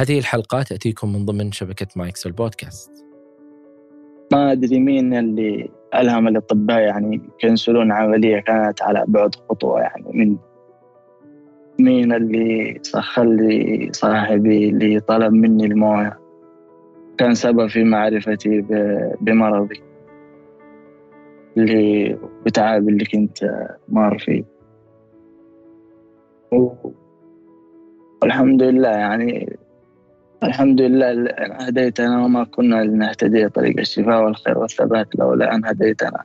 هذه الحلقة تأتيكم من ضمن شبكة مايكس البودكاست. ما أدري مين اللي ألهم الأطباء يعني يكنسلون عملية كانت على بعد خطوة يعني من مين اللي سخر لي صاحبي اللي طلب مني الموية. كان سبب في معرفتي بمرضي اللي بتعب اللي كنت مار فيه. والحمد لله يعني الحمد لله هديتنا وما كنا لنهتدي طريق الشفاء والخير والثبات لولا أن هديتنا.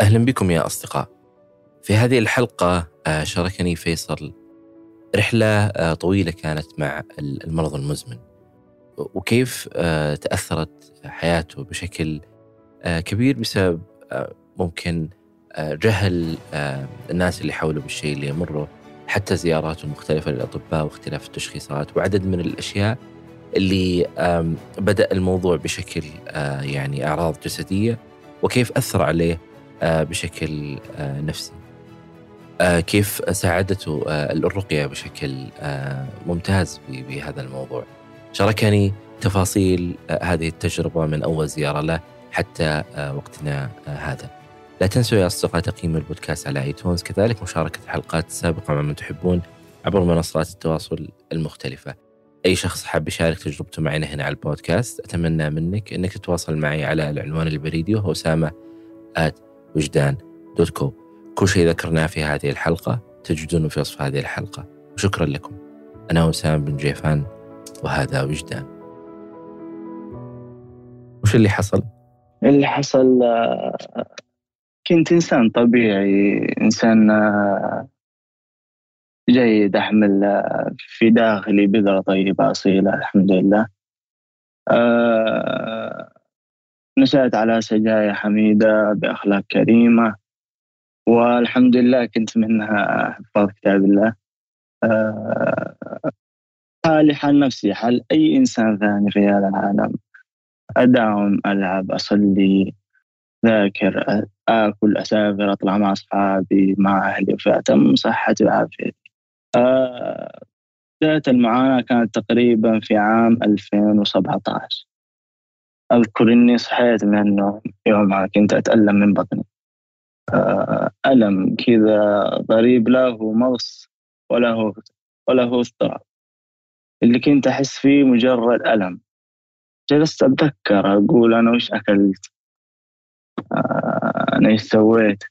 أهلا بكم يا أصدقاء. في هذه الحلقة آه، شاركني فيصل رحلة آه، طويلة كانت مع المرض المزمن. وكيف آه، تأثرت حياته بشكل كبير بسبب ممكن جهل الناس اللي حوله بالشيء اللي يمره حتى زياراته المختلفة للأطباء واختلاف التشخيصات وعدد من الأشياء اللي بدأ الموضوع بشكل يعني أعراض جسدية وكيف أثر عليه آه، بشكل آه، نفسي. آه، كيف ساعدته الرقية بشكل ممتاز بهذا الموضوع. شاركني تفاصيل هذه التجربة من أول زيارة له حتى وقتنا هذا. لا تنسوا يا أصدقاء تقييم البودكاست على آيتونز. كذلك مشاركة الحلقات السابقة مع من تحبون عبر منصات التواصل المختلفة. أي شخص حاب يشارك تجربته معنا هنا على البودكاست أتمنى منك أنك تتواصل معي على العنوان البريدي وهو أسامة وجدان دوت كو كل شيء ذكرناه في هذه الحلقة تجدونه في وصف هذه الحلقة. وشكرا لكم. أنا وسام بن جيفان وهذا وجدان. وش اللي حصل؟ اللي حصل كنت إنسان طبيعي إنسان جيد أحمل في داخلي بذرة طيبة أصيلة الحمد لله. نشأت على سجايا حميدة بأخلاق كريمة. والحمد لله كنت منها حفاظ كتاب الله. آه، حالي حال نفسي حال أي إنسان ثاني في هذا العالم. أداوم ألعب أصلي ذاكر آكل أسافر أطلع مع أصحابي مع أهلي فأتم صحتي وعافيتي آه، بداية المعاناة كانت تقريبا في عام 2017 أذكر إني صحيت من النوم يومها كنت أتألم من بطني. ألم كذا غريب لا هو مغص ولا هو ولا هو اضطراب اللي كنت أحس فيه مجرد ألم. جلست أتذكر أقول أنا وش أكلت. آه، أنا إيش سويت.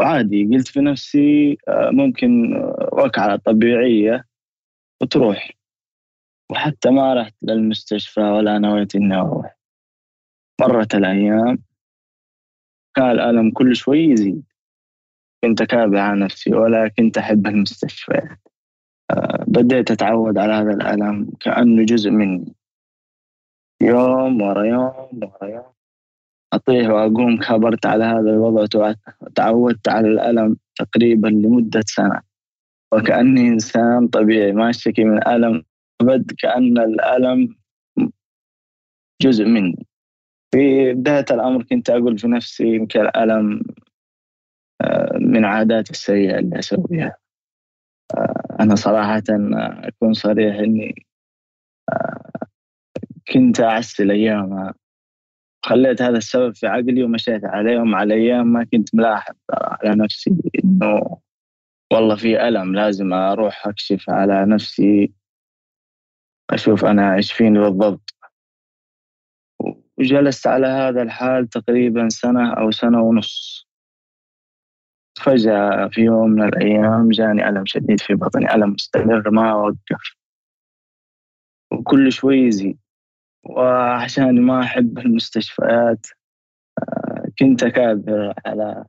وعادي قلت في نفسي آه، ممكن وقعة طبيعية وتروح. وحتى ما رحت للمستشفى ولا نويت إني أروح. مرت الأيام. كان الألم كل شوي يزيد. كنت أكابع نفسي ولا كنت أحب المستشفيات. آه، بديت أتعود على هذا الألم كأنه جزء مني. يوم ورا يوم ورا يوم أطيح وأقوم كبرت على هذا الوضع وتعودت على الألم تقريبا لمدة سنة. وكأني إنسان طبيعي ما أشتكي من ألم أبد كأن الألم جزء مني. في بداية الأمر كنت أقول في نفسي يمكن الألم آه، من عاداتي السيئة اللي أسويها آه، أنا صراحة أكون صريح إني آه، كنت أعسل أيامها خليت هذا السبب في عقلي ومشيت عليهم على أيام ما كنت ملاحظ على نفسي إنه والله في ألم لازم أروح أكشف على نفسي أشوف أنا إيش فيني بالضبط. وجلست على هذا الحال تقريبا سنة أو سنة ونص. فجأة في يوم من الأيام جاني ألم شديد في بطني ألم مستمر ما وقف. وكل شوي يزيد. وعشان ما أحب المستشفيات آه، كنت أكابر على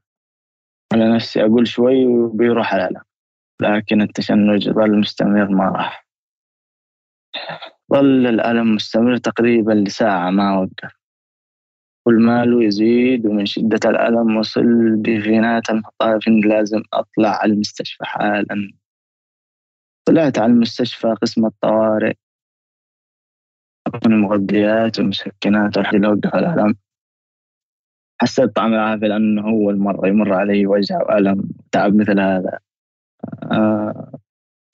على نفسي. أقول شوي وبيروح الألم لكن التشنج ظل مستمر ما راح. ظل الألم مستمر تقريبا لساعة ما وقف. كل ماله يزيد ومن شدة الألم وصل بفينات المطاف لازم أطلع على المستشفى حالا. طلعت على المستشفى قسم الطوارئ. المغذيات والمسكنات والحاجة اللي وقف الألم. حسيت طعم العافية لأنه أول مرة يمر علي وجع وألم تعب مثل هذا. آه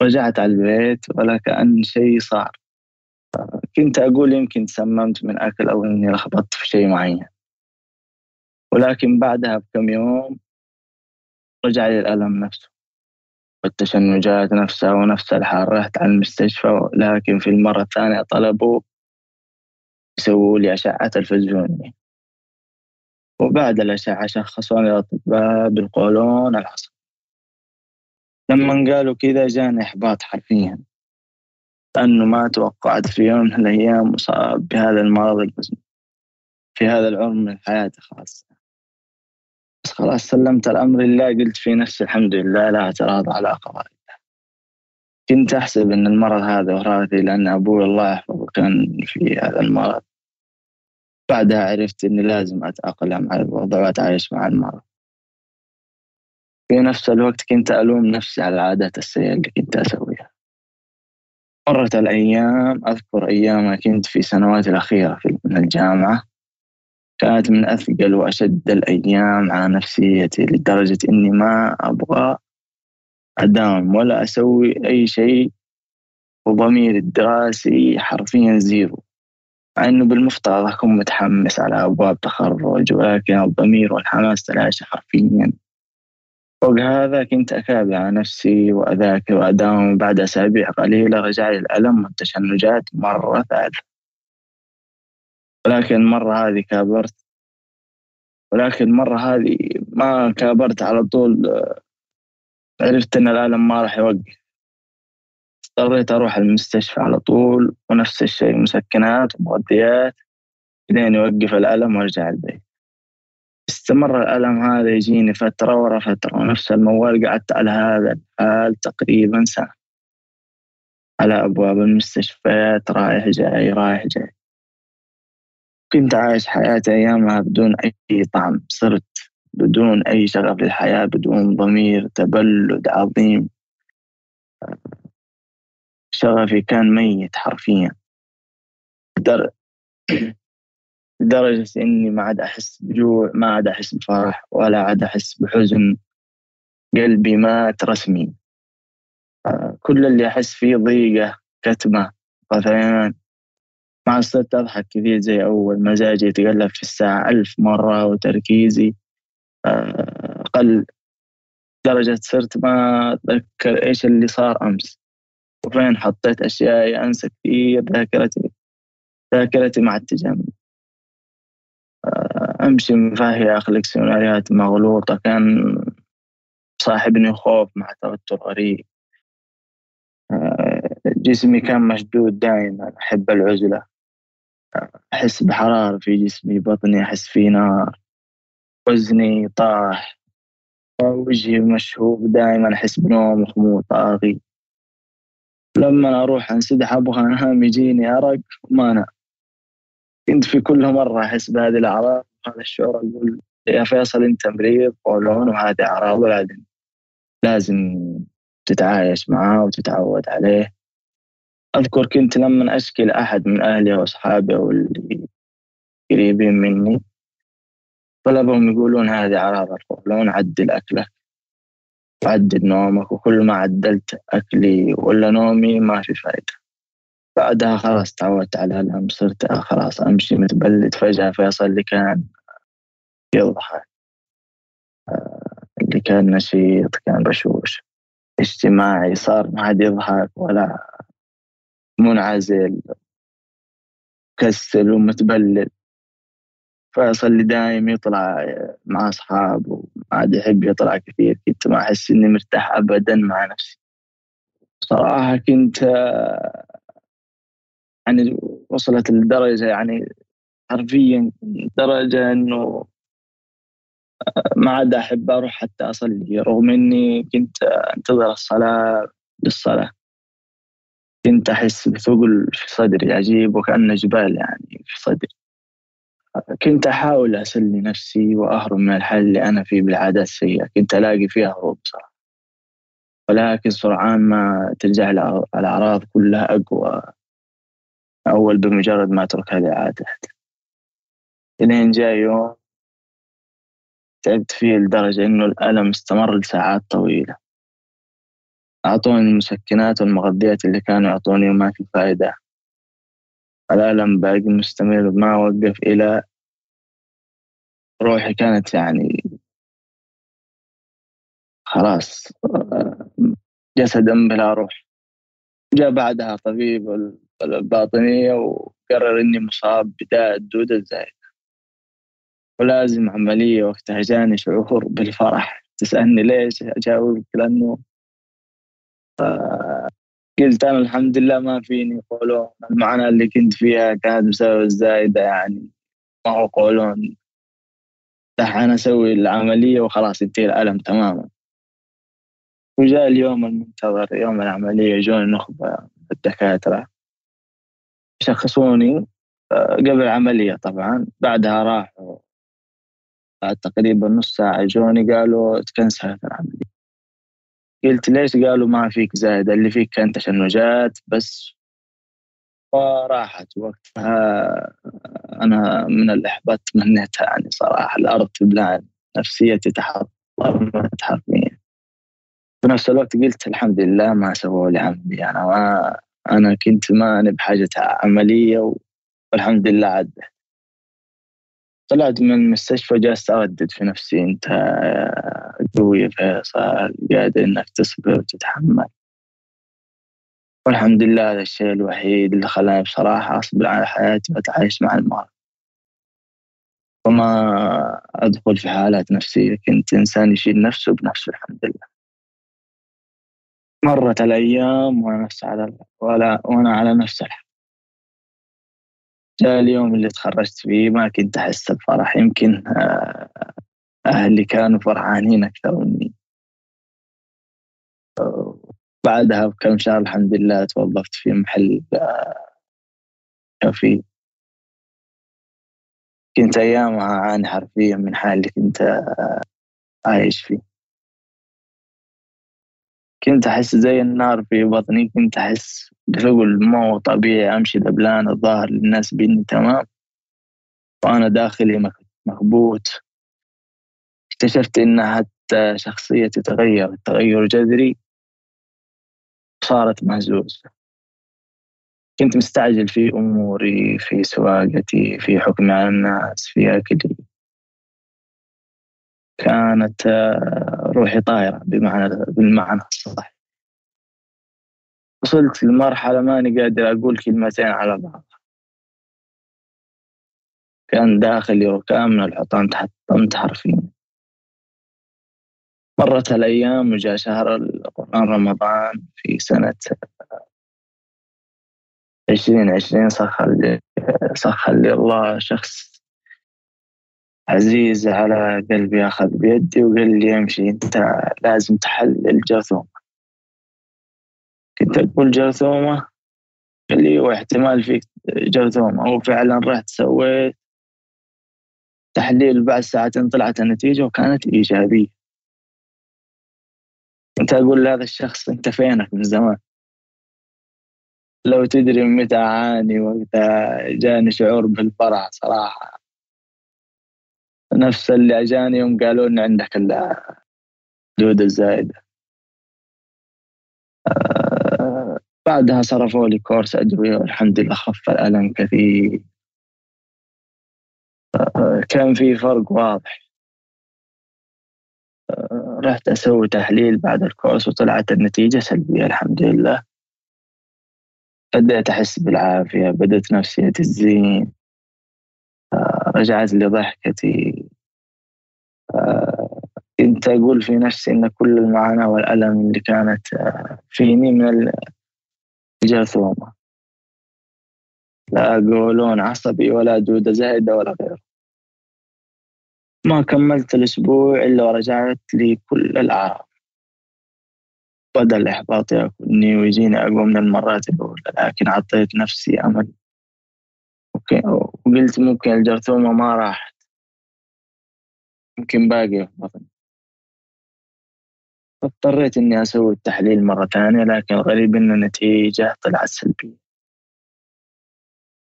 رجعت على البيت ولا كأن شيء صار. كنت أقول يمكن تسممت من أكل أو إني لخبطت في شيء معين. ولكن بعدها بكم يوم رجع لي الألم نفسه والتشنجات نفسها ونفس الحال. رحت على المستشفى لكن في المرة الثانية طلبوا يسووا لي أشعة تلفزيونية. وبعد الأشعة شخصوني الأطباء بالقولون العصبي لما قالوا كذا جاني إحباط حرفيا. لأنه ما توقعت في يوم من الأيام مصاب بهذا المرض المزمن في هذا العمر من حياتي خاصة بس خلاص سلمت الأمر لله قلت في نفسي الحمد لله لا اعتراض على قضاء الله. كنت أحسب أن المرض هذا وراثي لأن أبوي الله يحفظه كان في هذا المرض. بعدها عرفت أني لازم أتأقلم على الوضع وأتعايش مع المرض. في نفس الوقت كنت ألوم نفسي على العادات السيئة اللي كنت أسويها. مرت الأيام أذكر أيام كنت في سنواتي الأخيرة في الجامعة. كانت من أثقل وأشد الأيام على نفسيتي لدرجة إني ما أبغى أداوم ولا أسوي أي شيء وضميري الدراسي حرفيا زيرو. مع إنه بالمفترض أكون متحمس على أبواب تخرج ولكن الضمير والحماس تلاشى حرفيا. فوق هذا كنت أكابر على نفسي وأذاكر وأداوم بعد أسابيع قليلة رجع لي الألم والتشنجات مرة ثالثة. ولكن مرة هذه كابرت. ولكن مرة هذه ما كابرت على طول. عرفت إن الألم ما راح يوقف. اضطريت أروح المستشفى على طول ونفس الشيء مسكنات ومغذيات. لين يوقف الألم وأرجع البيت. استمر الألم هذا يجيني فترة ورا فترة ونفس الموال قعدت على هذا الحال تقريبا سنة. على أبواب المستشفيات رايح جاي رايح جاي. كنت عايش حياتي أيامها بدون أي طعم. صرت بدون أي شغف للحياة بدون ضمير تبلد عظيم. شغفي كان ميت حرفيا. لدرجة إني ما عاد أحس بجوع ما عاد أحس بفرح ولا عاد أحس بحزن. قلبي مات رسمي كل اللي أحس فيه ضيقة كتمة غثيان ما صرت أضحك كثير زي أول مزاجي يتقلب في الساعة ألف مرة وتركيزي آه، قل درجة صرت ما أتذكر إيش اللي صار أمس. وفين حطيت أشياء أنسى كثير ذاكرتي ذاكرتي مع التجمع. آه، أمشي مفاهي أخلق سيناريوهات مغلوطة. كان صاحبني خوف مع توتر غريب. آه، جسمي كان مشدود دائما أحب العزلة. أحس بحرارة في جسمي بطني أحس فيه نار. وزني طاح. وجهي مشهوب دائما أحس بنوم وخمول طاغي. لما أروح أنسدح أبغى أنام يجيني أرق وما أنام. كنت في كل مرة أحس بهذه الأعراض هذا الشعور أقول يا فيصل أنت مريض قولون وهذه أعراض ولازم لازم تتعايش معاه وتتعود عليه. أذكر كنت لما أشكي لأحد من أهلي وأصحابي أو اللي قريبين مني طلبهم يقولون هذه أعراض القولون عدل أكلك وعدل نومك وكل ما عدلت أكلي ولا نومي ما في فائدة بعدها خلاص تعودت على الهم صرت خلاص أمشي متبلد فجأة فيصل اللي كان يضحك آه، اللي كان نشيط كان بشوش. اجتماعي صار ما حد يضحك ولا منعزل. كسل ومتبلد. فيصل اللي دايم يطلع مع أصحابه ما عاد يحب يطلع كثير. كنت ما أحس إني مرتاح أبدا مع نفسي. صراحة كنت يعني وصلت لدرجة يعني حرفيا درجة إنه ما عاد أحب أروح حتى أصلي رغم إني كنت أنتظر الصلاة للصلاة. كنت أحس بثقل في صدري عجيب وكأنه جبال يعني في صدري. كنت أحاول أسلي نفسي وأهرب من الحال اللي أنا فيه بالعادات السيئة كنت ألاقي فيها هروب صراحة ولكن سرعان ما ترجع الأعراض كلها أقوى. أول بمجرد ما أترك هذه العادة. إلين جاء يوم تعبت فيه لدرجة إنه الألم استمر لساعات طويلة. أعطوني المسكنات والمغذيات اللي كانوا يعطوني وما في فائدة الألم باقي مستمر ما وقف إلى روحي كانت يعني خلاص جسدا بلا روح. جاء بعدها طبيب الباطنية وقرر إني مصاب بداء الدودة الزايدة ولازم عملية وقتها جاني شعور بالفرح. تسألني ليش؟ أجاوبك لأنه قلت أنا الحمد لله ما فيني قولون. المعاناة اللي كنت فيها كانت بسبب الزايدة يعني. ما هو قولون. أنا أسوي العملية وخلاص ينتهي الألم تماما. وجاء اليوم المنتظر يوم العملية جوني نخبة الدكاترة. شخصوني آه، قبل العملية طبعا. بعدها راحوا بعد تقريبا نص ساعة جوني قالوا تكنسلت العملية. قلت ليش؟ قالوا ما فيك زايد اللي فيك كان تشنجات بس. وراحت وقتها أنا من الإحباط تمنيتها يعني صراحة. الأرض تبلعني نفسيتي تحطمت حرفيا. في نفس الوقت قلت الحمد لله ما سووا لي عملية أنا ما أنا كنت ما أنا بحاجة عملية والحمد لله عدت طلعت من المستشفى جالس أردد في نفسي. أنت قوي فيصل قادر إنك تصبر وتتحمل. والحمد لله هذا الشيء الوحيد اللي خلاني بصراحة أصبر على حياتي وأتعايش مع المرض. وما أدخل في حالات نفسية كنت إنسان يشيل نفسه بنفسه الحمد لله. مرت الأيام وأنا نفس على ولا وأنا على نفس الحال. جاء اليوم اللي تخرجت فيه ما كنت أحس بفرح. يمكن آه، أهلي كانوا فرحانين أكثر مني. بعدها بكم شهر الحمد لله توظفت في محل كافي. كنت أيامها أعاني حرفيا من حال اللي كنت عايش فيه. كنت أحس زي النار في بطني كنت أحس بثقل مو طبيعي أمشي دبلان الظاهر للناس بإني تمام. وأنا داخلي مكبوت اكتشفت إن حتى شخصيتي تغير تغير جذري. صارت مهزوزة. كنت مستعجل في أموري في سواقتي في حكمي على الناس في أكلي. كانت آه، روحي طايرة بمعنى بالمعنى الصح وصلت لمرحلة ماني قادر أقول كلمتين على بعض. كان داخلي ركام من الحطام تحطمت حرفيا مرت الأيام وجاء شهر القرآن رمضان في سنة عشرين عشرين سخر لي لي الله شخص عزيز على قلبي أخذ بيدي وقال لي امشي. أنت لازم تحلل جرثومة. كنت أقول جرثومة؟ قال لي واحتمال فيك جرثومة. وفعلا رحت سويت تحليل بعد ساعتين طلعت النتيجة وكانت إيجابية. كنت أقول لهذا الشخص أنت فينك من زمان؟ لو تدري متى أعاني وقتها جاني شعور بالفرح صراحة. نفس اللي أجاني يوم قالوا إن عندك الدودة الزايدة آه بعدها صرفوا لي كورس أدوية والحمد لله خف الألم كثير. آه كان في فرق واضح. رحت أسوي تحليل بعد الكورس وطلعت النتيجة سلبية الحمد لله. بدأت أحس بالعافية بدأت نفسيتي تزين. آه، رجعت لي ضحكتي آه، كنت أقول في نفسي إن كل المعاناة والألم اللي كانت آه، فيني من الجاثومة لا قولون عصبي ولا دودة زايدة ولا غيره. ما كملت الأسبوع إلا ورجعت لي كل الأعراض. بدأ الإحباط يأكلني ويجيني أقوى من المرات الأولى لكن عطيت نفسي أمل. وقلت ممكن الجرثومة ما راحت. ممكن باقية في بطني اضطريت إني أسوي التحليل مرة ثانية لكن الغريب إن النتيجة طلعت سلبية.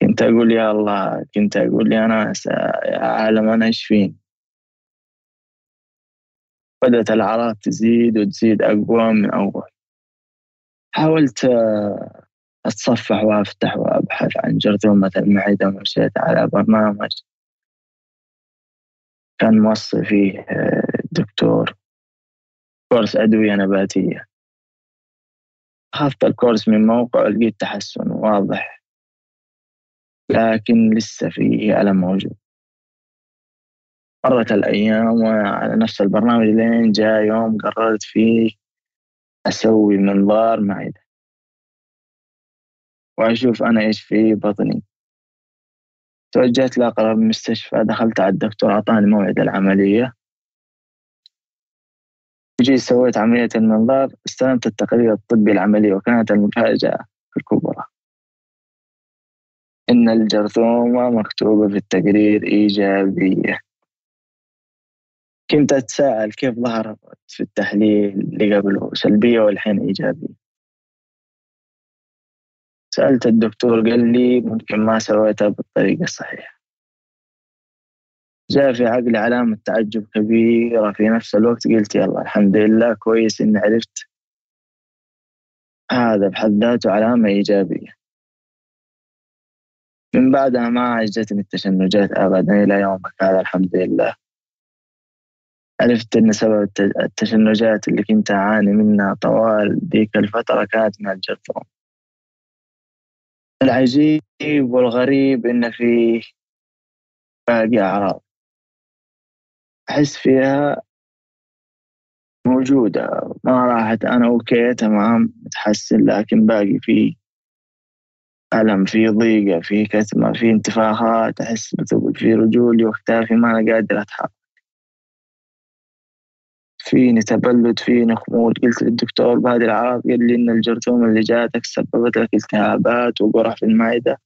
كنت أقول يا الله كنت أقول يا ناس يا عالم أنا إيش فين بدأت الأعراض تزيد وتزيد أقوى من أول. حاولت أتصفح وأفتح وأبحث عن جرثومة المعدة ومشيت على برنامج. كان موصي فيه آه، دكتور. كورس أدوية نباتية. أخذت الكورس من موقع لقيت تحسن واضح. لكن لسه فيه ألم موجود. مرت الأيام وأنا على نفس البرنامج لين جاء يوم قررت فيه أسوي منظار معدة. وأشوف أنا إيش في بطني. توجهت لأقرب مستشفى دخلت على الدكتور أعطاني موعد العملية. جيت سويت عملية المنظار استلمت التقرير الطبي العملي وكانت المفاجأة الكبرى. إن الجرثومة مكتوبة في التقرير إيجابية. كنت أتساءل كيف ظهرت في التحليل اللي قبله سلبية والحين إيجابية. سألت الدكتور قال لي ممكن ما سويتها بالطريقة الصحيحة. جاء في عقلي علامة تعجب كبيرة في نفس الوقت قلت يلا الحمد لله كويس إني عرفت هذا بحد ذاته علامة إيجابية. من بعدها ما عجتني التشنجات أبدا إلى يومك هذا الحمد لله. عرفت أن سبب التشنجات اللي كنت أعاني منها طوال ذيك الفترة كانت من الجرثوم العجيب والغريب إن فيه باقي أعراض. أحس فيها موجودة ما راحت أنا أوكي تمام متحسن لكن باقي في ألم في ضيقة في كتمة في انتفاخات أحس بثقل في رجولي وأكتافي ما أنا قادر أتحرك. فيني تبلد فيني خمول قلت للدكتور بهذه الأعراض قال لي إن الجرثومة اللي جاتك سببت لك التهابات وقرح في المعدة.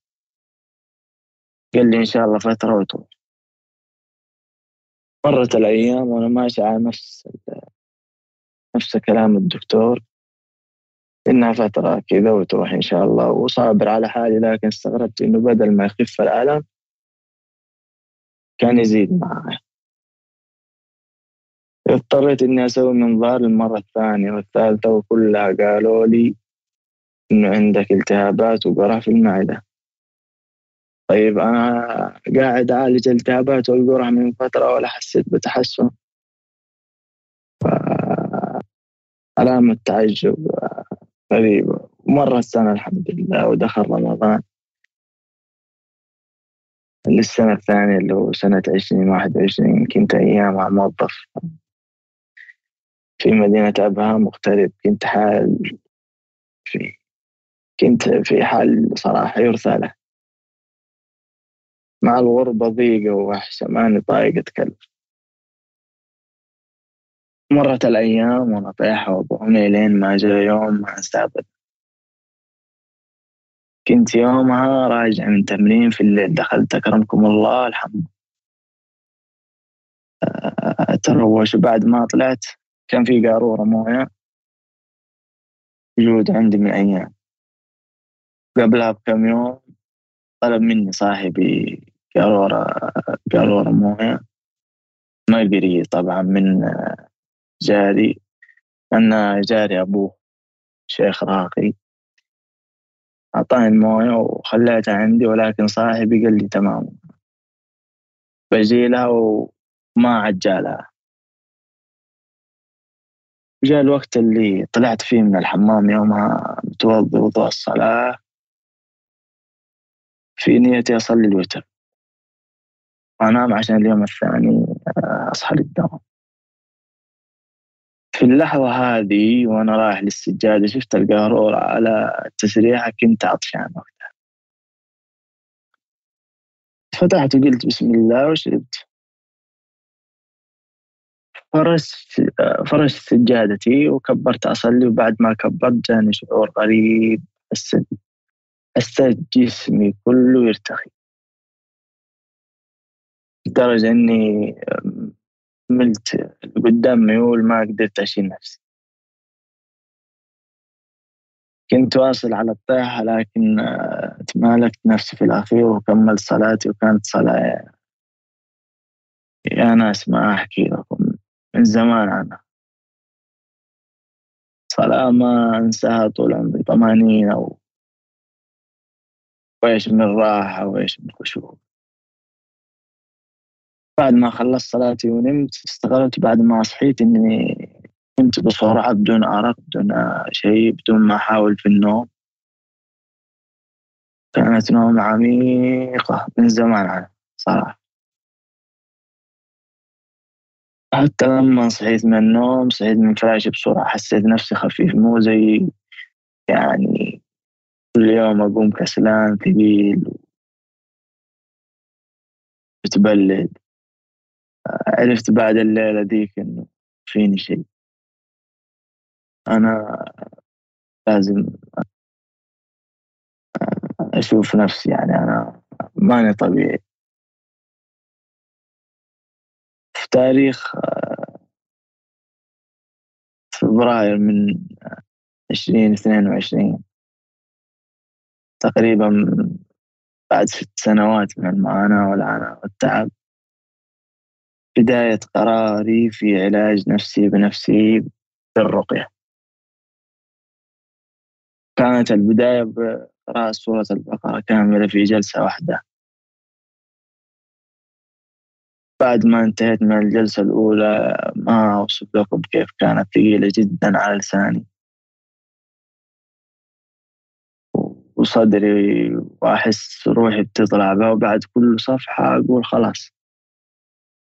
قال لي إن شاء الله فترة وتروح. مرت الأيام وأنا ماشي على نفس نفس كلام الدكتور. إنها فترة كذا وتروح إن شاء الله. وصابر على حالي لكن استغربت إنه بدل ما يخف الألم كان يزيد معي. اضطريت إني أسوي منظار المرة الثانية والثالثة وكلها قالوا لي إنه عندك التهابات وقرح في المعدة. طيب أنا قاعد أعالج التهابات والقرح من فترة ولا حسيت بتحسن. علامة تعجب غريبة مرة السنة الحمد لله ودخل رمضان. للسنة الثانية اللي هو سنة عشرين واحد وعشرين كنت أيامها موظف. في مدينة أبها مغترب. كنت حال في كنت في حال صراحة يرثى له. مع الغربة ضيقة ووحشة ماني طايق أتكلم. مرت الأيام وأنا طيحة وأبوهمي لين ما جاء يوم ما أبدا كنت يومها راجع من تمرين في الليل. دخلت أكرمكم الله الحمد أتروش بعد ما طلعت. كان في قارورة موية موجود عندي من أيام. قبلها بكم يوم طلب مني صاحبي قارورة قارورة موية. ما قري طبعا من جاري أن جاري أبوه شيخ راقي. أعطاني الموية وخليتها عندي ولكن صاحبي قال لي تمام. بجي لها وما عجالها. جاء الوقت اللي طلعت فيه من الحمام يومها متوضي وضوء الصلاة. في نيتي أصلي الوتر. وأنام عشان اليوم الثاني أصحى للدوام. في اللحظة هذه وأنا رايح للسجادة شفت القارورة على التسريحة كنت عطشان وقتها. فتحت وقلت بسم الله وشربت. فرشت فرشت سجادتي وكبرت أصلي وبعد ما كبرت جاني شعور غريب. حسيت حسيت جسمي كله يرتخي. لدرجة إني ملت قدام ميول ما قدرت أشيل نفسي. كنت واصل على الطيحة لكن تمالكت نفسي في الأخير وكملت صلاتي وكانت صلاة يا ناس ما أحكي لكم. من زمان عنها صلاة ما أنساها طول عمري طمأنينة وإيش من راحة وإيش من خشوع. بعد ما خلصت صلاتي ونمت استغربت بعد ما صحيت إني كنت بسرعة بدون أرق بدون شيء بدون ما أحاول في النوم. كانت نوم عميقة من زمان عنها صراحة. حتى لما صحيت من النوم صحيت من فراشي بسرعة حسيت نفسي خفيف مو زي يعني كل يوم أقوم كسلان ثقيل بتبلد عرفت بعد الليلة ديك إنه فيني شيء أنا لازم أشوف نفسي يعني أنا ماني طبيعي. في تاريخ فبراير من عشرين اثنين وعشرين. تقريبا بعد ست سنوات من المعاناة والعناء والتعب. بداية قراري في علاج نفسي بنفسي بالرقية كانت البداية بقراءة سورة البقرة كاملة في جلسة واحدة. بعد ما انتهيت من الجلسة الأولى ما أوصف لكم كيف كانت ثقيلة جدا على لساني. وصدري وأحس روحي بتطلع بها وبعد كل صفحة أقول خلاص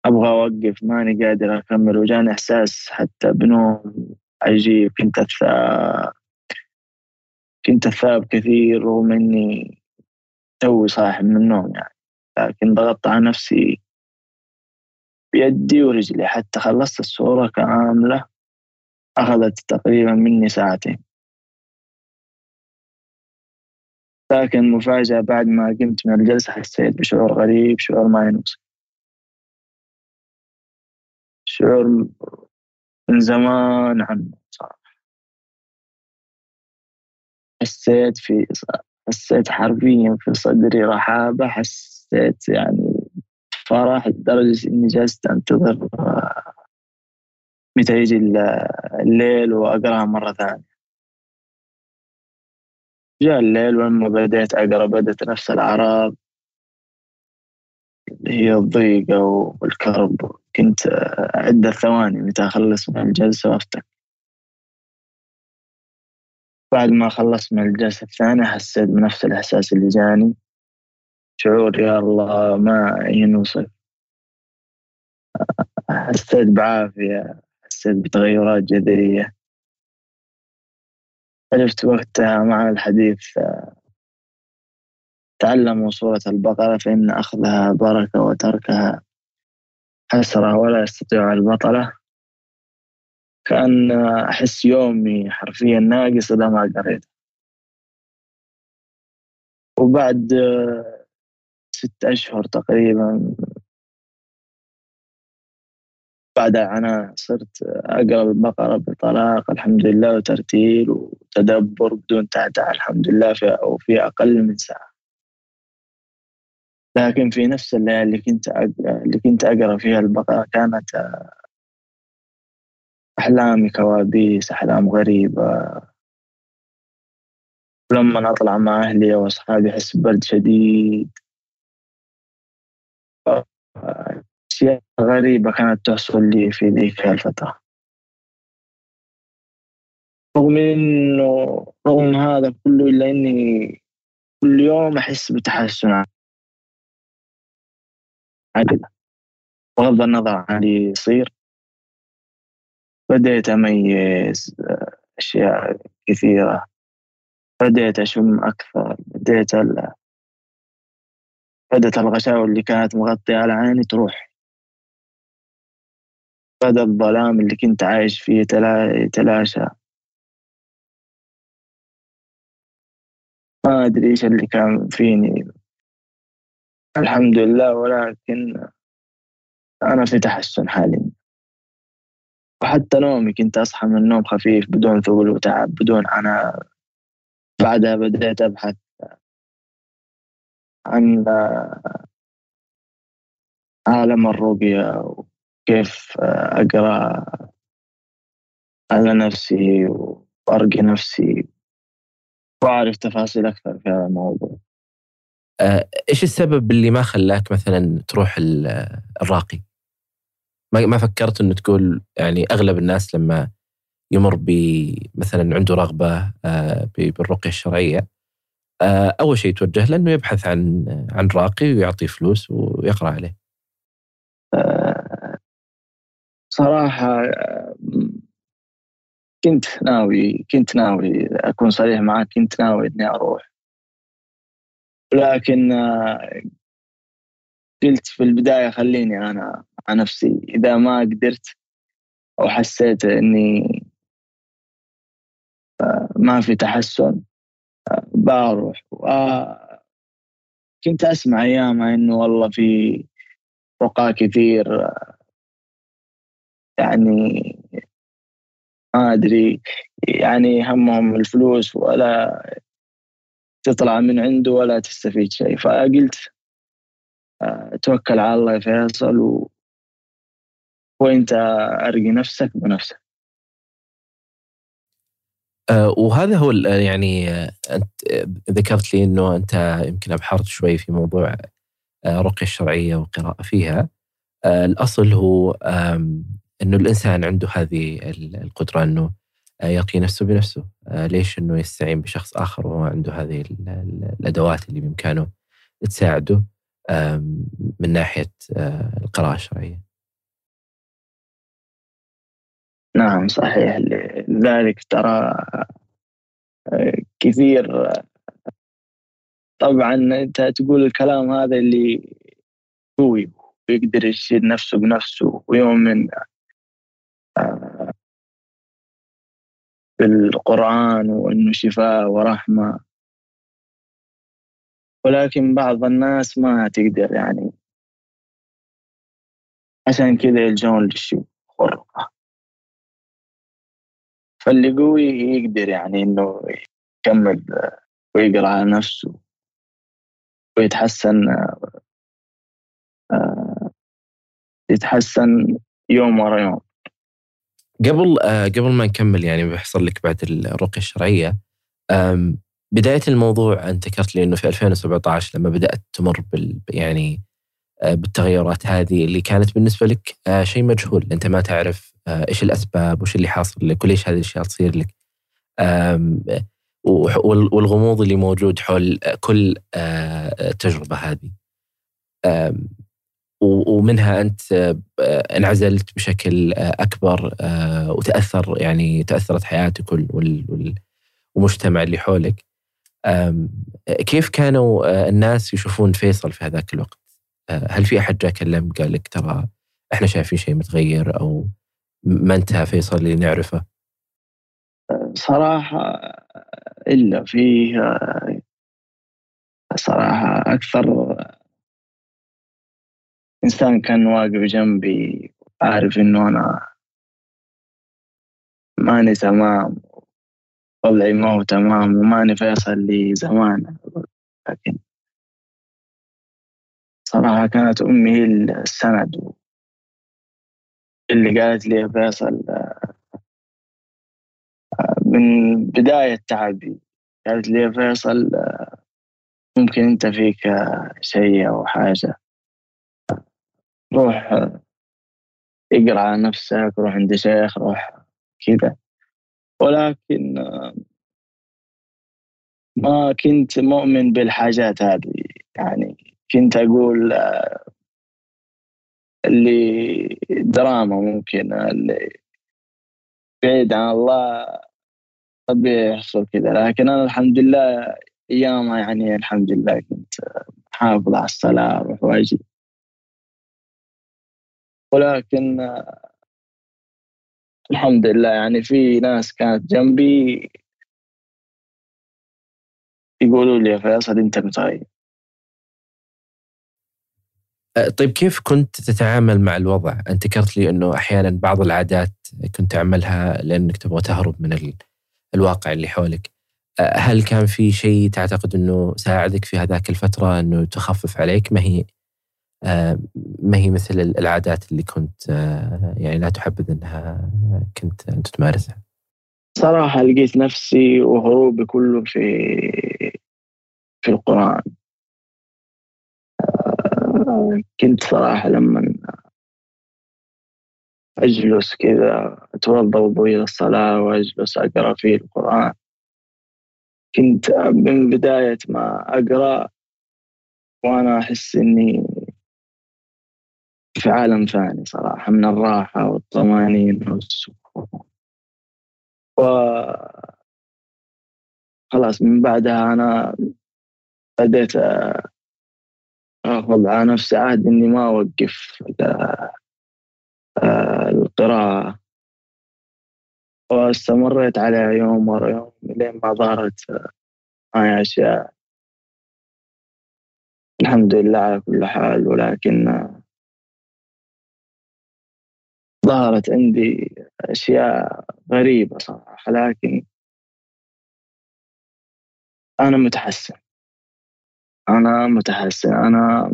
أبغى أوقف ماني قادر أكمل. وجاني إحساس حتى بنوم عجيب كنت أثاب كنت أثاب كثير رغم إني توي صاحي من النوم يعني. لكن ضغطت على نفسي بيدي ورجلي. حتى خلصت الصورة كاملة أخذت تقريبا مني ساعتين. لكن مفاجأة بعد ما قمت من الجلسة حسيت بشعور غريب شعور ما ينوصف شعور من زمان عنه صراحة حسيت في حسيت حرفيا في صدري رحابة حسيت يعني فرح لدرجة إني جالس أنتظر متى يجي الليل وأقرأها مرة ثانية. جاء الليل ولما بديت أقرأ بدأت نفس الأعراض اللي هي الضيقة والكرب. كنت عدة ثواني متى أخلص من الجلسة وأفتح. بعد ما خلصت من الجلسة الثانية حسيت بنفس الإحساس اللي جاني. شعور يا الله ما ينوصف. حسيت بعافية حسيت بتغيرات جذرية. عرفت وقتها مع الحديث تعلموا سورة البقرة فإن أخذها بركة وتركها حسرة ولا يستطيع البطلة. كأن أحس يومي حرفيا ناقص إذا ما قريت وبعد ست أشهر تقريبا. بعد أنا صرت أقرأ البقرة بطلاقة الحمد لله وترتيل وتدبر بدون تعتع الحمد لله في أو في أقل من ساعة. لكن في نفس الليالي اللي كنت اللي كنت أقرأ فيها البقرة كانت أحلامي كوابيس أحلام غريبة. لما أطلع مع أهلي وأصحابي أحس ببرد شديد. أشياء غريبة كانت تحصل لي في ذيك الفترة رغم إنه رغم هذا كله إلا إني كل يوم أحس بتحسن. عدل بغض النظر عن اللي يصير. بديت أميز أشياء كثيرة. بديت أشم أكثر. بديت بدأت الغشاوة اللي كانت مغطية على عيني تروح. بدأ الظلام اللي كنت عايش فيه يتلاشى ما أدري إيش اللي كان فيني. الحمد لله ولكن أنا في تحسن حاليا. وحتى نومي كنت أصحى من النوم خفيف بدون ثقل وتعب بدون عناء. بعدها بديت أبحث عن عالم الرقية وكيف أقرأ على نفسي وأرقي نفسي وأعرف تفاصيل أكثر في هذا الموضوع آه، إيش السبب اللي ما خلاك مثلا تروح الراقي؟ ما فكرت إنه تقول يعني أغلب الناس لما يمر ب مثلا عنده رغبة آه، بالرقية الشرعية آه، أول شيء يتوجه له إنه يبحث عن عن راقي ويعطيه فلوس ويقرأ عليه. صراحة كنت ناوي كنت ناوي أكون صريح معك كنت ناوي إني أروح لكن آه، قلت في البداية خليني أنا مع نفسي إذا ما قدرت أو حسيت آه، ما في تحسن آه، بروح. كنت أسمع أيامها إنه والله في رقاة كثير يعني ما أدري يعني همهم الفلوس ولا تطلع من عنده ولا تستفيد شيء. فقلت آه، توكل على الله يا فيصل و... وأنت أرقي نفسك بنفسك. وهذا هو يعني آه، أنت ذكرت لي إنه أنت يمكن أبحرت شوي في موضوع الرقية آه، الشرعية والقراءة فيها. الأصل هو إنه الإنسان عنده هذه القدرة إنه آه، يقي نفسه بنفسه. آه، ليش إنه يستعين بشخص آخر وهو عنده هذه الأدوات اللي بإمكانه تساعده من ناحية آه، القراءة الشرعية. نعم صحيح. لذلك ترى كثير طبعا أنت تقول الكلام هذا اللي قوي ويقدر يشيل نفسه بنفسه ويؤمن بالقرآن وأنه شفاء ورحمة. ولكن بعض الناس ما تقدر يعني. عشان كذا يلجون للشيء. خرقة فاللي قوي يقدر يعني إنه يكمل ويقرأ على نفسه ويتحسن آه، يتحسن يوم ورا يوم. قبل آه، قبل ما نكمل يعني بيحصل لك بعد الرقية الشرعية بداية الموضوع أنت ذكرت لي إنه في 2017 لما بدأت تمر بال يعني بالتغيرات هذه اللي كانت بالنسبة لك آه، شيء مجهول. أنت ما تعرف إيش الأسباب وش اللي حاصل لك وليش هذه الأشياء تصير لك. والغموض اللي موجود حول كل تجربه هذه. ومنها أنت آه، انعزلت بشكل آه، أكبر آه، وتأثر يعني تأثرت حياتك والمجتمع اللي حولك. كيف كانوا الناس يشوفون فيصل في هذاك الوقت؟ هل في أحد جاء كلم قال لك ترى إحنا شايفين شيء متغير أو ما انتهى فيصل اللي نعرفه؟ صراحة إلا فيه صراحة أكثر إنسان كان واقف جنبي عارف إنه أنا ماني تمام وضعي ما هو تمام وماني فيصل لي زمان لكن صراحة كانت أمي هي السند اللي قالت لي فيصل من بداية تعبي قالت لي فيصل ممكن أنت فيك شيء أو حاجة؟ روح اقرأ على نفسك روح عند شيخ روح كذا ولكن ما كنت مؤمن بالحاجات هذه يعني كنت أقول اللي دراما ممكن اللي بعيد عن الله طبيعي يحصل كذا. لكن أنا الحمد لله أيامها يعني الحمد لله كنت حافظ على الصلاة أروح وأجي. ولكن الحمد لله يعني في ناس كانت جنبي يقولوا لي يا فيصل أنت متغير. طيب كيف كنت تتعامل مع الوضع؟ أنت ذكرت لي إنه أحيانا بعض العادات كنت تعملها لأنك تبغى تهرب من الواقع اللي حولك. هل كان في شيء تعتقد إنه ساعدك في هذاك الفترة إنه تخفف عليك ما هي ما هي مثل العادات اللي كنت يعني لا تحبذ إنها كنت أنت تمارسها؟ صراحة لقيت نفسي وهروبي كله في في القرآن كنت صراحة لما أجلس كذا أتوضأ وضوء الصلاة وأجلس أقرأ فيه القرآن. كنت من بداية ما أقرأ وأنا أحس إني في عالم ثاني صراحة من الراحة والطمأنينة والسكون و خلاص من بعدها أنا بديت آخذ على نفسي عهد إني ما أوقف آه، القراءة. واستمريت عليها يوم ورا يوم لين ما ظهرت معي أشياء. الحمد لله على كل حال ولكن ظهرت عندي أشياء غريبة صراحة لكن أنا متحسن. أنا متحسن. أنا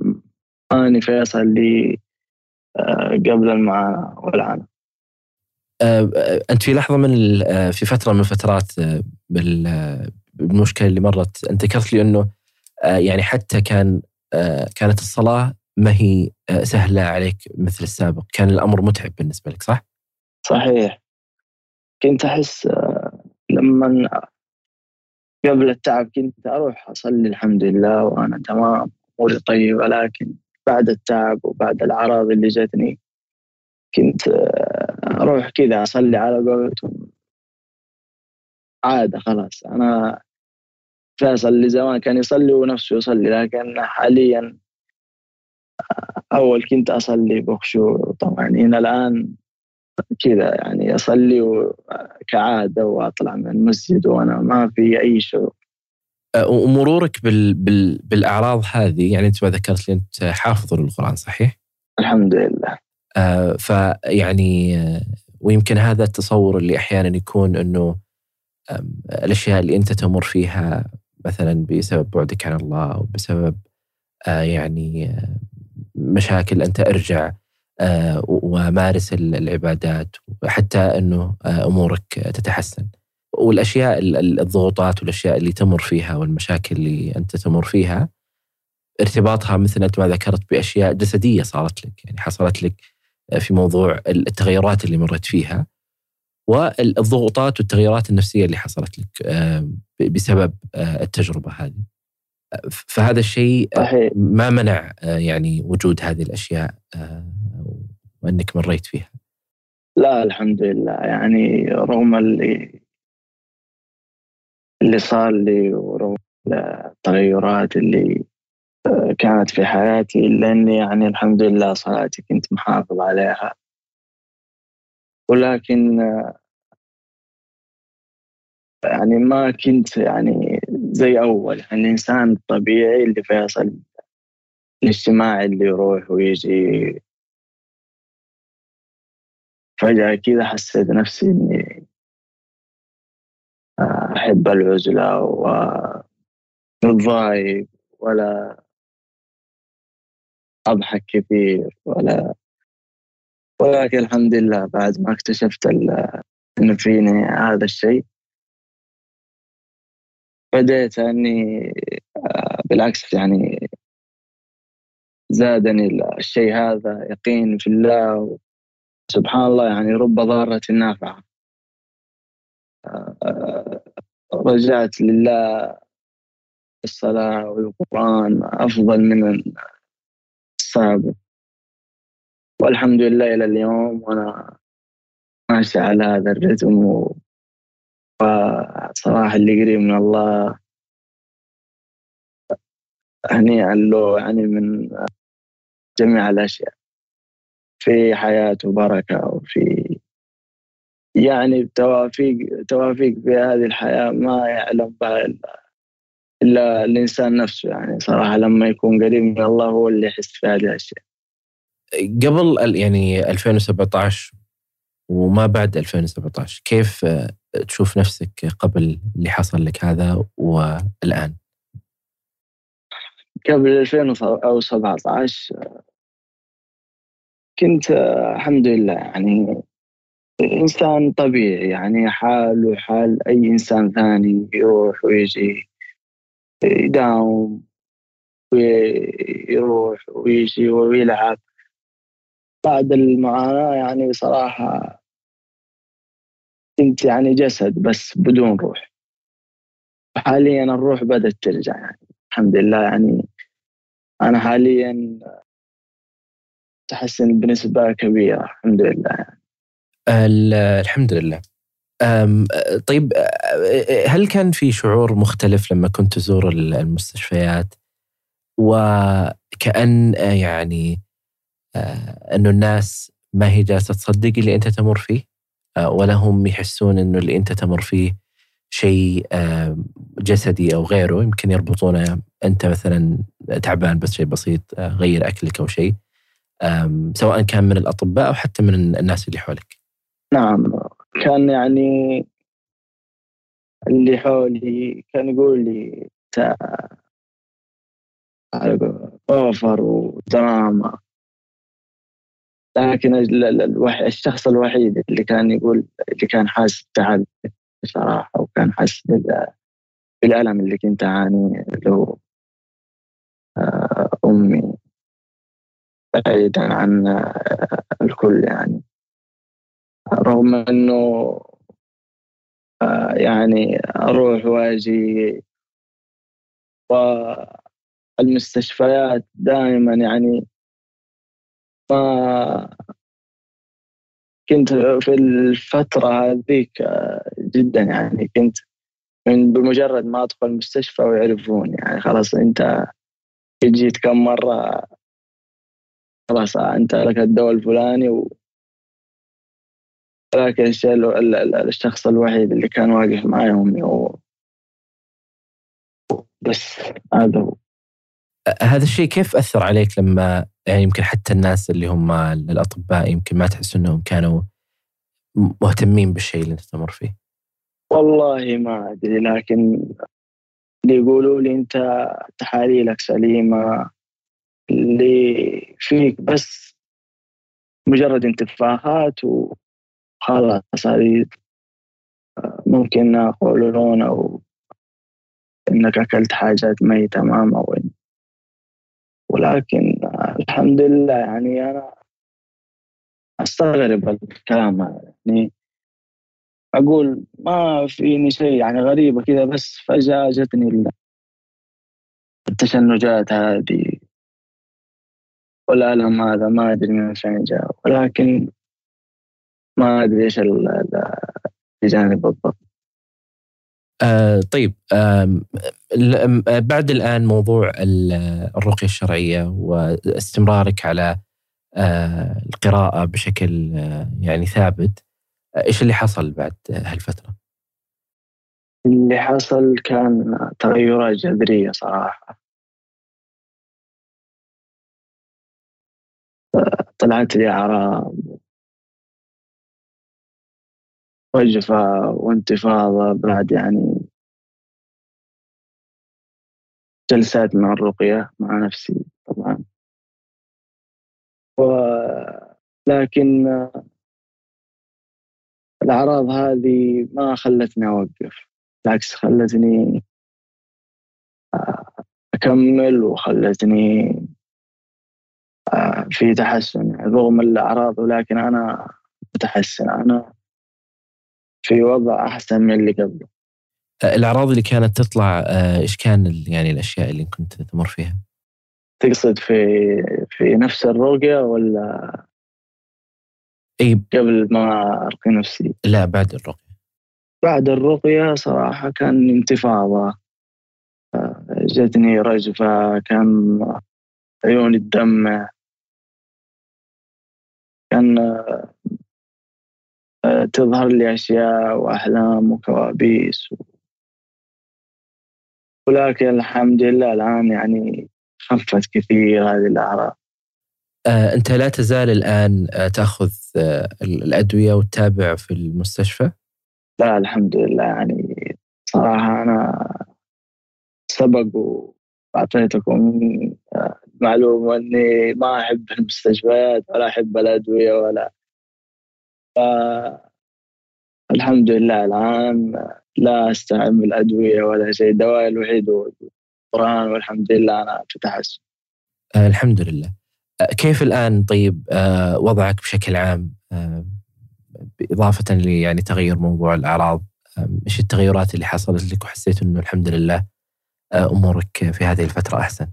أني فيصل اللي آه، قبل المعاناة والعناء آه، أنت في لحظة من آه، في فترة من الفترات بالمشكلة اللي مرت أنت ذكرت لي إنه يعني حتى كان كانت الصلاة ما هي سهلة عليك مثل السابق، كان الأمر متعب بالنسبة لك صح؟ صحيح. كنت أحس لما قبل التعب كنت أروح أصلي الحمد لله وأنا تمام أموري طيبة لكن بعد التعب وبعد الأعراض اللي جتني كنت أروح كذا أصلي على قولتهم. عادة خلاص أنا فيصل اللي زمان كان يصلي ونفسه يصلي لكن حاليا أول كنت أصلي بخشوع طمأنينة الآن كذا يعني أصلي كعاده وأطلع من المسجد وأنا ما في أي شعور ومرورك بال... بال... بالأعراض هذه يعني أنت ما ذكرت لي أنت حافظ للقرآن صحيح؟ الحمد لله آه فيعني آه ويمكن هذا التصور اللي أحيانا يكون إنه الأشياء اللي أنت تمر فيها مثلا بسبب بعدك عن الله أو بسبب آه يعني آه مشاكل أنت أرجع آه ومارس العبادات وحتى إنه آه أمورك تتحسن. والأشياء الضغوطات والأشياء اللي تمر فيها والمشاكل اللي أنت تمر فيها ارتباطها مثل أنت ما ذكرت بأشياء جسدية صارت لك يعني حصلت لك في موضوع التغيرات اللي مرت فيها والضغوطات والتغيرات النفسية اللي حصلت لك آه، بسبب آه، التجربة هذه. فهذا الشيء ما منع آه، يعني وجود هذه الأشياء وإنك مريت فيها. لا الحمد لله. يعني رغم اللي اللي صار لي ورغم التغيرات اللي كانت في حياتي إلا أني يعني الحمد لله صلاتي كنت محافظ عليها. ولكن يعني ما كنت يعني زي أول. يعني الإنسان الطبيعي اللي فيصل الاجتماعي اللي يروح ويجي فجأة كذا حسيت نفسي إني أحب العزلة ومتضايق ولا أضحك كثير ولا ولكن الحمد لله بعد ما اكتشفت إنه فيني هذا الشيء بديت أني آه، بالعكس يعني زادني الشيء هذا يقين في الله سبحان الله يعني رب ضارة نافعة. رجعت لله. الصلاة والقرآن أفضل من السابق. والحمد لله إلى اليوم وأنا ماشي على هذا الرتم وصراحة اللي قريب من الله. هنيئا له يعني من جميع الأشياء. في حياته بركة وفي يعني توافيق توافيق في هذه الحياة ما يعلم بها إلا إلا الإنسان نفسه يعني صراحة لما يكون قريب من الله هو اللي يحس في هذه الأشياء. قبل يعني 2017 وما بعد 2017 كيف تشوف نفسك قبل اللي حصل لك هذا والآن؟ قبل 2017 كنت الحمد لله. يعني إنسان طبيعي يعني حال حال أي إنسان ثاني يروح ويجي يداوم ويروح ويجي ويلعب. بعد المعاناة يعني بصراحة كنت يعني جسد بس بدون روح. حاليا الروح بدأت ترجع يعني الحمد لله. يعني أنا حاليا تحسن بنسبة كبيرة الحمد لله. الحمد لله. طيب هل كان في شعور مختلف لما كنت تزور المستشفيات؟ وكأن يعني إنه الناس ما هي جالسة تصدق اللي أنت تمر فيه؟ ولا هم يحسون إنه اللي أنت تمر فيه شيء جسدي أو غيره؟ يمكن يربطونه أنت مثلا تعبان بس شيء بسيط غير أكلك أو شيء. سواء كان من الأطباء أو حتى من الناس اللي حولك. نعم. كان يعني اللي حولي كان يقول لي أوفر ودراما. لكن الشخص الوحيد اللي كان يقول اللي كان حاسس بتعب بصراحة وكان حاسس بالألم اللي كنت أعانيه اللي هو آه، أمي. بعيدا عن آه، الكل يعني. رغم إنه آه، يعني أروح وأجي والمستشفيات دائما يعني ما كنت في الفترة هذيك آه، جدا يعني كنت من بمجرد ما أدخل المستشفى ويعرفوني يعني. خلاص أنت جيت كم مرة خلاص أنت لك الدواء الفلاني و لكن الشخص الوحيد اللي كان واقف معي امي هو بس هذا هو هذا الشيء كيف أثر عليك لما يعني يمكن حتى الناس اللي هم الأطباء يمكن ما تحس إنهم كانوا مهتمين بالشيء اللي انت تمر فيه؟ والله ما أدري لكن اللي يقولوا لي أنت تحاليلك سليمة اللي فيك بس مجرد انتفاخات و خلاص هذه ممكن يقولون أو إنك أكلت حاجات ميتة ما وين ولكن الحمد لله يعني أنا أستغرب الكلام هذا. يعني أقول ما فيني شيء يعني غريبة كذا بس فجأة جتني التشنجات هذه. والألم هذا ما أدري من فين جاء. ولكن ما أدري إيش الجانب بالضبط. آه طيب آه بعد الآن موضوع الرقية الشرعية واستمرارك على آه القراءة بشكل آه يعني ثابت آه إيش اللي حصل بعد هالفترة؟ اللي حصل كان تغيرات جذرية صراحة. طلعت لي اعراض وجفة وانتفاضة بعد يعني جلسات مع الرقية مع نفسي طبعا. و... لكن الأعراض هذه ما خلتني أوقف بالعكس خلتني أكمل وخلتني في تحسن. رغم الأعراض ولكن أنا متحسن أنا في وضع أحسن من اللي قبله. الأعراض اللي كانت تطلع آه، إيش كان يعني الأشياء اللي كنت تمر فيها؟ تقصد في في نفس الرقية ولا إي. قبل ما أرقي نفسي؟ لا بعد الرقية. بعد الرقية صراحة كان انتفاضة. آه، جتني رجفة كان عيوني تدمع كان تظهر لي أشياء وأحلام وكوابيس. و... ولكن الحمد لله الآن يعني خفت كثير هذه الأعراض. آه، أنت لا تزال الآن آه، تأخذ آه، الأدوية وتتابع في المستشفى؟ لا الحمد لله. يعني صراحة أنا سبق وأعطيتكم معلومة أني ما أحب المستشفيات ولا أحب الأدوية ولا. ف... الحمد لله الآن لا أستعمل أدوية ولا شيء دواء الوحيد هو القرآن والحمد لله أنا في تحسن. الحمد لله. كيف الآن طيب وضعك بشكل عام؟ لي يعني تغير موضوع الأعراض إيش التغيرات اللي حصلت لك وحسيت إنه الحمد لله أمورك في هذه الفترة أحسن؟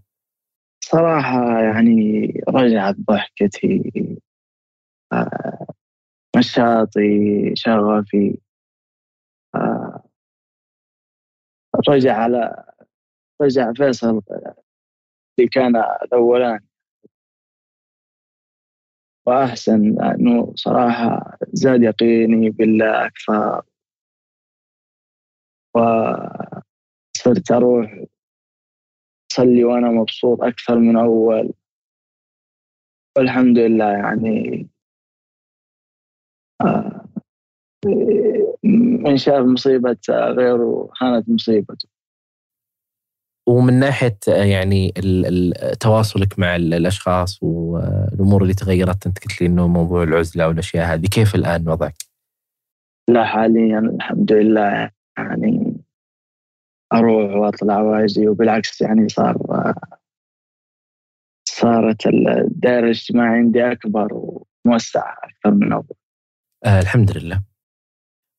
صراحة يعني رجعت ضحكتي نشاطي شغفي رجع على رجع فيصل اللي كان الأولاني. وأحسن انه صراحة زاد يقيني بالله أكثر. وصرت أروح أصلي وأنا مبسوط أكثر من أول والحمد لله يعني آه، من شاف مصيبة غيره كانت مصيبته ومن ناحية يعني تواصلك مع الأشخاص والأمور اللي تغيرت أنت قلت لي أنه موضوع العزلة والأشياء هذه كيف الآن وضعك؟ لا حاليا الحمد لله يعني أروح وأطلع وأجي وبالعكس يعني صار صارت الدائرة الاجتماعية عندي أكبر وموسعة أكثر من أول. آه الحمد لله.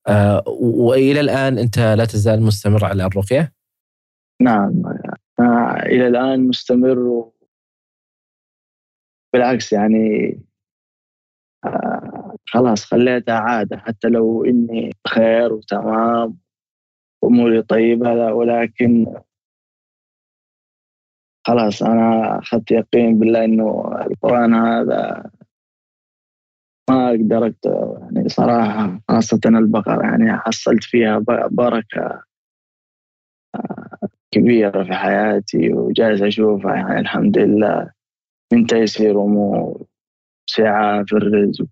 آه وإلى الآن أنت لا تزال مستمر على الرقية؟ نعم آه إلى الآن مستمر و... بالعكس يعني آه خلاص خليتها عادة حتى لو إني بخير وتمام أموري طيبة ولكن خلاص أنا أخذت يقين بالله إنه القرآن هذا ما أقدر يعني صراحة خاصة البقرة يعني حصلت فيها بركة آه، كبيرة في حياتي وجالس أشوفها يعني الحمد لله. من تيسير أمور سعة في الرزق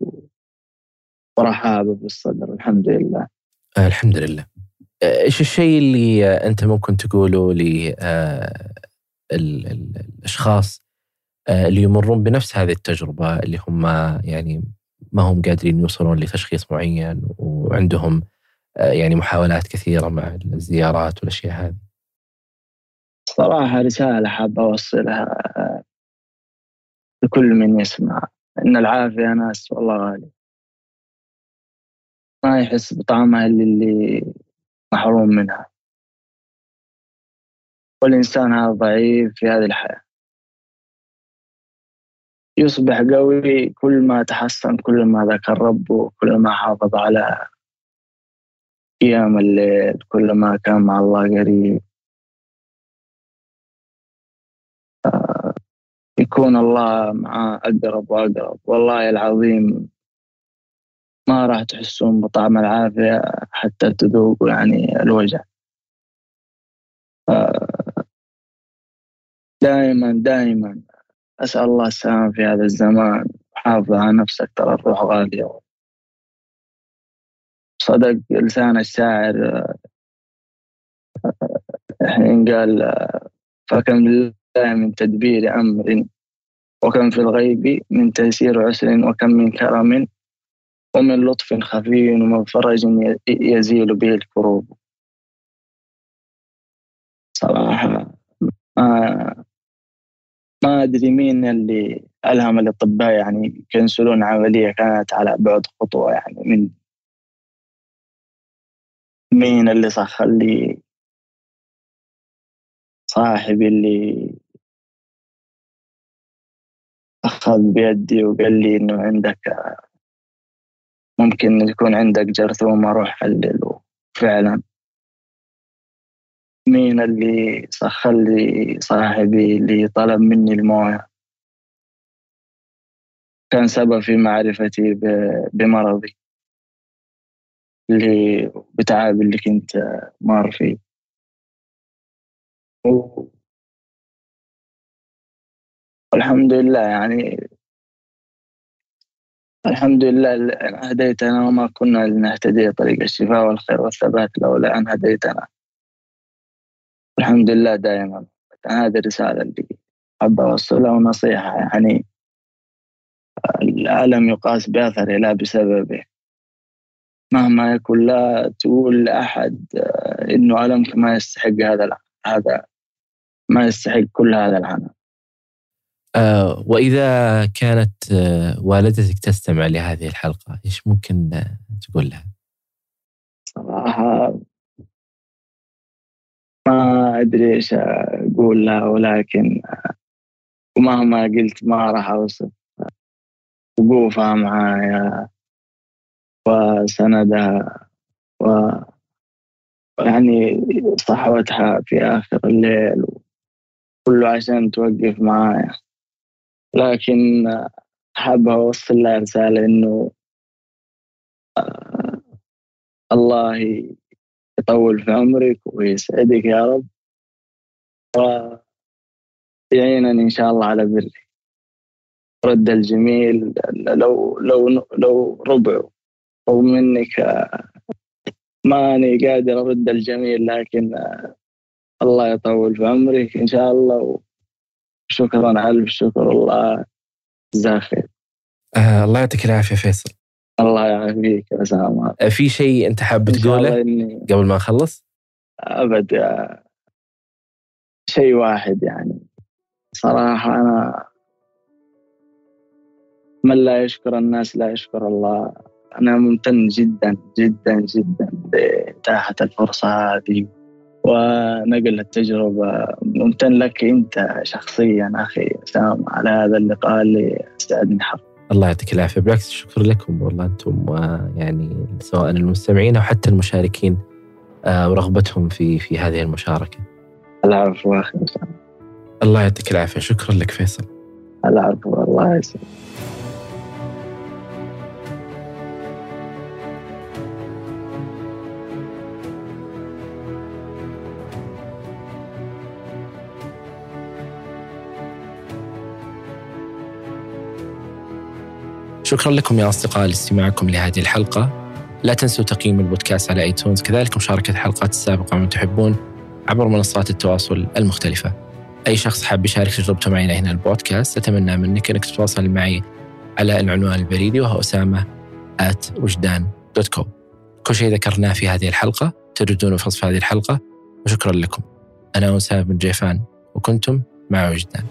ورحابة في الصدر الحمد لله. الحمد لله. إيش الشيء اللي أنت ممكن تقوله للاشخاص آه، آه، اللي يمرون بنفس هذه التجربة اللي هم يعني ما هم قادرين يوصلون لتشخيص معين وعندهم آه، يعني محاولات كثيرة مع الزيارات والأشياء هذه. صراحة رسالة حابة أوصلها لكل من يسمع إن العافية ناس والله غالي. ما يحس بطعمها اللي محروم منها. والإنسان هذا ضعيف في هذه الحياة. يصبح قوي كل ما تحسن كل ما ذكر ربه كل ما حافظ على قيام الليل كل ما كان مع الله قريب. آه، يكون الله معاه أقرب وأقرب. والله العظيم ما راح تحسون بطعم العافية حتى تذوقوا يعني الوجع. دائما دائما أسأل الله السلامة في هذا الزمان حافظ على نفسك ترى الروح غالية. صدق لسان الشاعر حين قال فكم لله من تدبير أمر وكم في الغيب من تيسير عسر وكم من كرم ومن لطف خفي ومن فرج يزيل به الكروب. صراحة ما أدري مين اللي ألهم الأطباء يعني يكنسلون عملية كانت على بعد خطوة يعني من مين اللي سخر لي صاحبي اللي أخذ بيدي وقال لي إنه عندك ممكن يكون عندك جرثومة روح حلل فعلا مين اللي سخر لي صاحبي اللي طلب مني الموية؟ كان سبب في معرفتي بمرضي اللي بتعب اللي كنت مار فيه. والحمد لله يعني الحمد لله أن هديتنا وما كنا لنهتدي. طريق الشفاء والخير والثبات لولا أن هديتنا. الحمد لله دائما. هذه الرسالة اللي حابة أوصلها ونصيحة. يعني الألم يقاس بأثره لا بسببه. مهما يكن لا تقول لأحد إنه ألمك ما يستحق هذا هذا ما يستحق كل هذا العناء آه وإذا كانت آه والدتك تستمع لهذه الحلقة إيش ممكن آه تقول لها؟ صراحة ما أدري إيش أقول لها ولكن ومهما قلت ما راح أوصف وقوفها معايا وسندها و يعني صحوتها في آخر الليل كله عشان توقف معايا لكن حاب أوصل لها رسالة إنه آه الله يطول في عمرك ويسعدك يا رب. ويعينني إن شاء الله على برك رد الجميل لو لو لو ربع. أو منك ماني قادر أرد الجميل لكن الله يطول في عمرك إن شاء الله. وشكرا ألف شكر الله جزاك خير. آه الله يعطيك العافية فيصل. الله يعافيك يا سلام آه في شيء أنت حاب تقوله إني قبل ما نخلص؟ أبد شيء واحد يعني. صراحة أنا من لا يشكر الناس لا يشكر الله. أنا ممتن جدا جدا جدا لإتاحة الفرصة هذه. ونقل التجربة ممتن لك أنت شخصيا أخي سام على هذا اللقاء اللي استعدني حق الله يعطيك العافية. بالعكس شكرا لكم والله أنتم ويعني سواء المستمعين أو حتى المشاركين ورغبتهم في في هذه المشاركة. العفو أخي الله يعطيك العافية. شكرا لك فيصل. العفو الله يسلمك. شكرا لكم يا أصدقاء لاستماعكم لهذه الحلقة. لا تنسوا تقييم البودكاست على آيتونز. كذلك مشاركة الحلقات السابقة من تحبون عبر منصات التواصل المختلفة. أي شخص حاب يشارك تجربته معنا هنا البودكاست أتمنى منك أنك تتواصل معي على العنوان البريدي وهو أسامة at وجدان dot com كل شيء ذكرناه في هذه الحلقة تجدونه في وصف هذه الحلقة وشكرا لكم. أنا أسامة بن جيفان وكنتم مع وجدان.